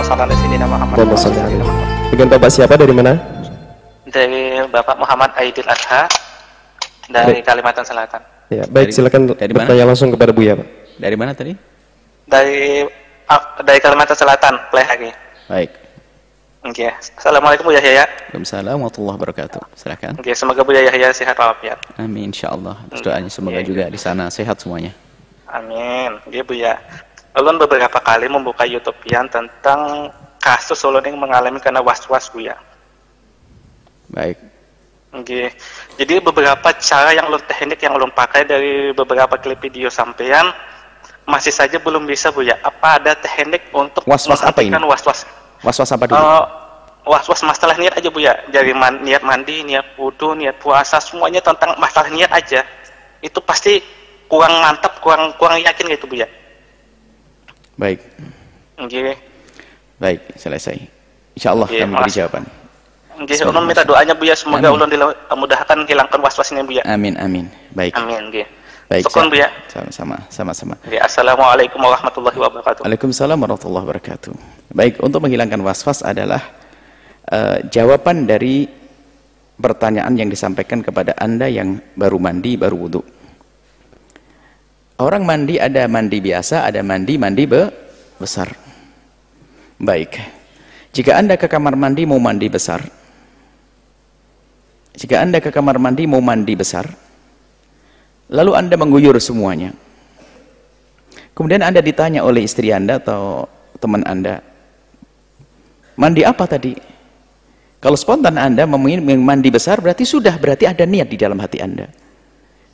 Allahumma shalli ala sayyidina Muhammad. Ala Dengan Bapak siapa dari mana? Dari Bapak Muhammad Aidil Adha dari Baik. Kalimantan Selatan. Ya, baik Dari- silakan dari mana? bertanya langsung kepada Buya, Pak. Dari mana tadi? Dari dari Kalimantan Selatan, Pleh lagi. Baik. Oke. Assalamualaikum Bu Yahya. Waalaikumsalam warahmatullahi wabarakatuh. Silakan. Oke, semoga Bu Yahya sehat walafiat. Amin insyaallah. Doanya semoga Iya, juga di sana sehat semuanya. Amin. Oke Bu ya. Ulun beberapa kali membuka YouTube-an tentang kasus ulun yang mengalami karena was-was Bu ya. Baik. Oke. Jadi beberapa cara yang ulun teknik yang ulun pakai dari beberapa klip video sampean masih saja belum bisa Bu ya. Apa ada teknik untuk Was-was apa ini? was-was? Was-was apa dulu? Eh, was-was masalah niat aja Bu ya. Dari man- niat mandi, niat wudhu, niat puasa, semuanya tentang masalah niat aja. Itu pasti kurang mantap, kurang kurang yakin gitu Bu ya. Baik. Oke. Baik, selesai. Insyaallah Iya, kami beri jawaban. Oke, ulun minta doanya Bu ya semoga Amin. ulun dimudahkan hilangkan was-wasnya Bu ya. Amin amin. Baik. Amin, oke. Baik. Syukron, Bu ya. Sama-sama, sama-sama. Oke, Assalamualaikum warahmatullahi wabarakatuh. Waalaikumsalam warahmatullahi wabarakatuh. Baik, untuk menghilangkan was-was adalah eh, jawaban dari pertanyaan yang disampaikan kepada Anda yang baru mandi, baru wudhu. Orang mandi ada mandi biasa, ada mandi mandi be- besar. Baik. Jika Anda ke kamar mandi mau mandi besar, jika Anda ke kamar mandi mau mandi besar, lalu Anda mengguyur semuanya. Kemudian Anda ditanya oleh istri Anda atau teman Anda, mandi apa tadi? Kalau spontan Anda mandi besar berarti sudah, berarti ada niat di dalam hati Anda.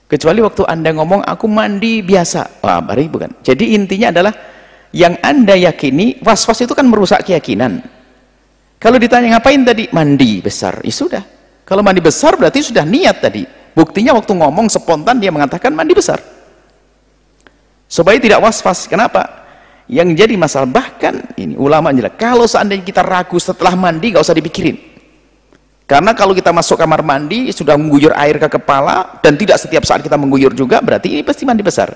Kecuali waktu Anda ngomong, aku mandi biasa. Wah, bari bukan. Jadi intinya adalah, yang Anda yakini, was-was itu kan merusak keyakinan. Kalau ditanya ngapain tadi? Mandi besar. Ya sudah. Kalau mandi besar berarti sudah niat tadi. Buktinya waktu ngomong spontan dia mengatakan mandi besar. Supaya tidak was-was. Kenapa? Yang jadi masalah bahkan ini ulama jelas. Kalau seandainya kita ragu setelah mandi gak usah dipikirin. Karena kalau kita masuk kamar mandi sudah mengguyur air ke kepala dan tidak setiap saat kita mengguyur juga berarti ini pasti mandi besar.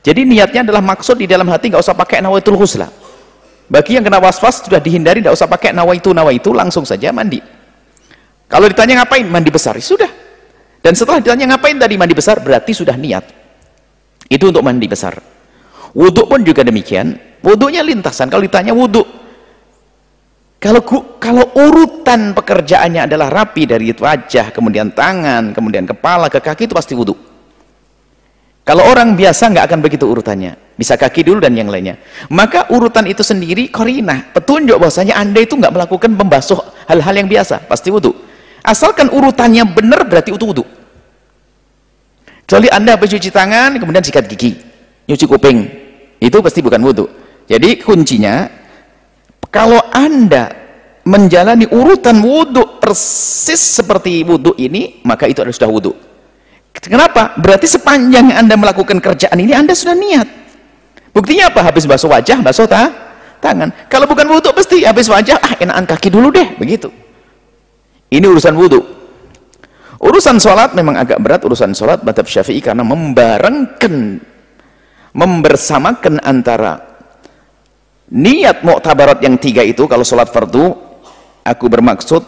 Jadi niatnya adalah maksud di dalam hati nggak usah pakai nawaitul husla. Bagi yang kena was-was sudah dihindari nggak usah pakai nawaitu nawaitu langsung saja mandi. Kalau ditanya ngapain mandi besar ya sudah. Dan setelah ditanya ngapain tadi mandi besar berarti sudah niat. Itu untuk mandi besar. Wudhu pun juga demikian. Wudhunya lintasan. Kalau ditanya wudhu, kalau kalau urutan pekerjaannya adalah rapi dari wajah, kemudian tangan, kemudian kepala ke kaki itu pasti wudhu. Kalau orang biasa nggak akan begitu urutannya. Bisa kaki dulu dan yang lainnya. Maka urutan itu sendiri korinah, petunjuk bahwasanya anda itu nggak melakukan pembasuh hal-hal yang biasa, pasti wudhu. Asalkan urutannya benar berarti itu wudhu. Kecuali anda habis cuci tangan, kemudian sikat gigi, nyuci kuping, itu pasti bukan wudhu. Jadi kuncinya, kalau anda menjalani urutan wudhu persis seperti wudhu ini, maka itu adalah sudah wudhu. Kenapa? Berarti sepanjang anda melakukan kerjaan ini, anda sudah niat. Buktinya apa? Habis basuh wajah, basuh ta tangan. Kalau bukan wudhu, pasti habis wajah, ah enakan kaki dulu deh, begitu. Ini urusan wudhu. Urusan sholat memang agak berat urusan sholat madhab syafi'i karena membarengkan, membersamakan antara niat muktabarat yang tiga itu kalau sholat fardu aku bermaksud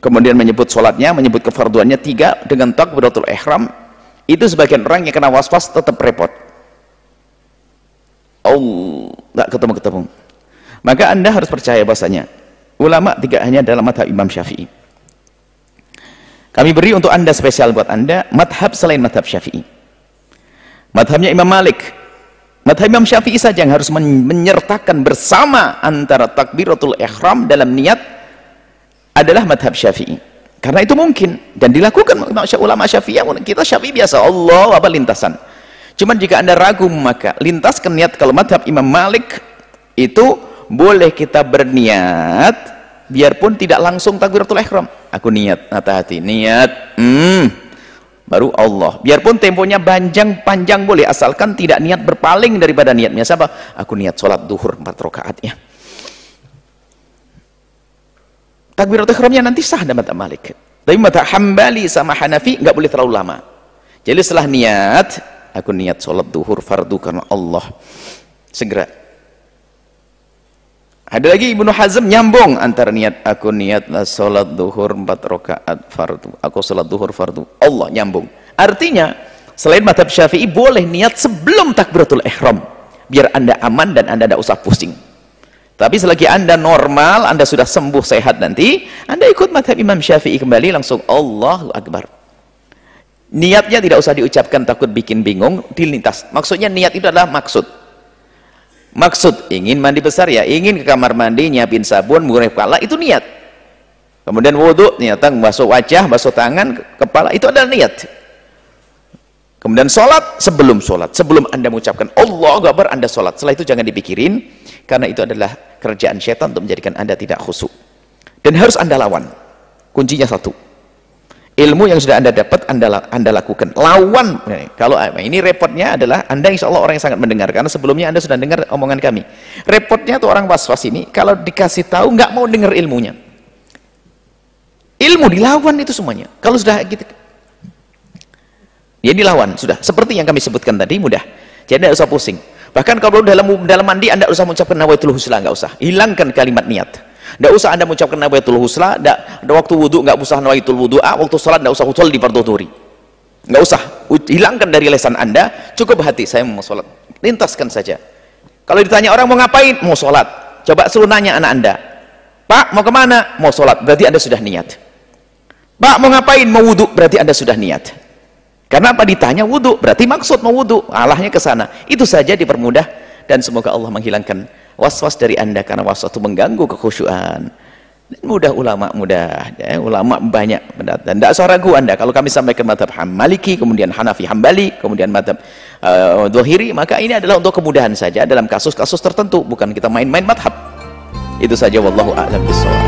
kemudian menyebut sholatnya menyebut kefarduannya tiga dengan takbiratul ihram itu sebagian orang yang kena was-was tetap repot. Oh tak ketemu-ketemu. Maka anda harus percaya bahasanya. Ulama tidak hanya dalam madhab imam syafi'i. Kami beri untuk anda spesial buat anda madhab selain madhab syafi'i. Madhabnya imam malik Madhab Imam Syafi'i saja yang harus men menyertakan bersama antara takbiratul ihram dalam niat adalah madhab Syafi'i. Karena itu mungkin dan dilakukan ulama Syafi'i kita Syafi'i biasa Allah apa lintasan. Cuman jika Anda ragu maka lintaskan niat kalau madhab Imam Malik itu boleh kita berniat biarpun tidak langsung takbiratul ihram. Aku niat, hati-hati, niat. Hmm, baru Allah. Biarpun temponya panjang panjang boleh asalkan tidak niat berpaling daripada niatnya. Siapa? Aku niat sholat duhur 4 rakaat ya. Takbiratul ihramnya nanti sah dalam mata Malik. Tapi mata Hambali sama Hanafi nggak boleh terlalu lama. Jadi setelah niat aku niat sholat duhur fardu karena Allah. Segera Ada lagi Ibnu Hazm nyambung antara niat aku niat salat duhur empat rakaat fardu. Aku salat duhur fardu. Allah nyambung. Artinya selain madhab Syafi'i boleh niat sebelum takbiratul ihram biar Anda aman dan Anda tidak usah pusing. Tapi selagi Anda normal, Anda sudah sembuh sehat nanti, Anda ikut madhab Imam Syafi'i kembali langsung Allahu Akbar. Niatnya tidak usah diucapkan takut bikin bingung, dilintas. Maksudnya niat itu adalah maksud maksud ingin mandi besar ya ingin ke kamar mandi nyiapin sabun mengurep kepala itu niat. Kemudian wudhu niatan basuh wajah basuh tangan kepala itu adalah niat. Kemudian sholat sebelum sholat sebelum anda mengucapkan Allah Akbar anda sholat. Setelah itu jangan dipikirin karena itu adalah kerjaan syaitan untuk menjadikan anda tidak khusyuk. Dan harus anda lawan. Kuncinya satu ilmu yang sudah anda dapat anda, anda lakukan. Lawan. Kalau ini repotnya adalah anda insya Allah orang yang sangat mendengar. Karena sebelumnya anda sudah dengar omongan kami. Repotnya tuh orang was-was ini kalau dikasih tahu nggak mau dengar ilmunya. Ilmu dilawan itu semuanya. Kalau sudah gitu ya dilawan. Sudah. Seperti yang kami sebutkan tadi mudah. Jadi tidak usah pusing. Bahkan kalau dalam dalam mandi anda usah mengucapkan nawaitul husla nggak usah. Hilangkan kalimat niat tidak usah anda mengucapkan nawaitul husla, tidak ada waktu wudhu nggak usah nawaitul wudhu, ah, waktu sholat tidak usah usul di fardu Nggak usah, hilangkan dari lesan anda, cukup hati saya mau sholat. Lintaskan saja. Kalau ditanya orang mau ngapain? Mau sholat. Coba suruh nanya anak anda. Pak, mau ke mana? Mau sholat. Berarti anda sudah niat. Pak, mau ngapain? Mau wudhu. Berarti anda sudah niat. Karena apa ditanya wudhu? Berarti maksud mau wudhu. Allahnya ke sana. Itu saja dipermudah dan semoga Allah menghilangkan was-was dari anda karena was-was itu mengganggu kekhusyuan. Mudah ulama mudah ya, ulama banyak dan tidak usah ragu anda. Kalau kami sampaikan madhab Maliki kemudian Hanafi Hambali kemudian madhab uh, Dohiri maka ini adalah untuk kemudahan saja dalam kasus-kasus tertentu. Bukan kita main-main madhab. Itu saja wallahu a'lam bishawab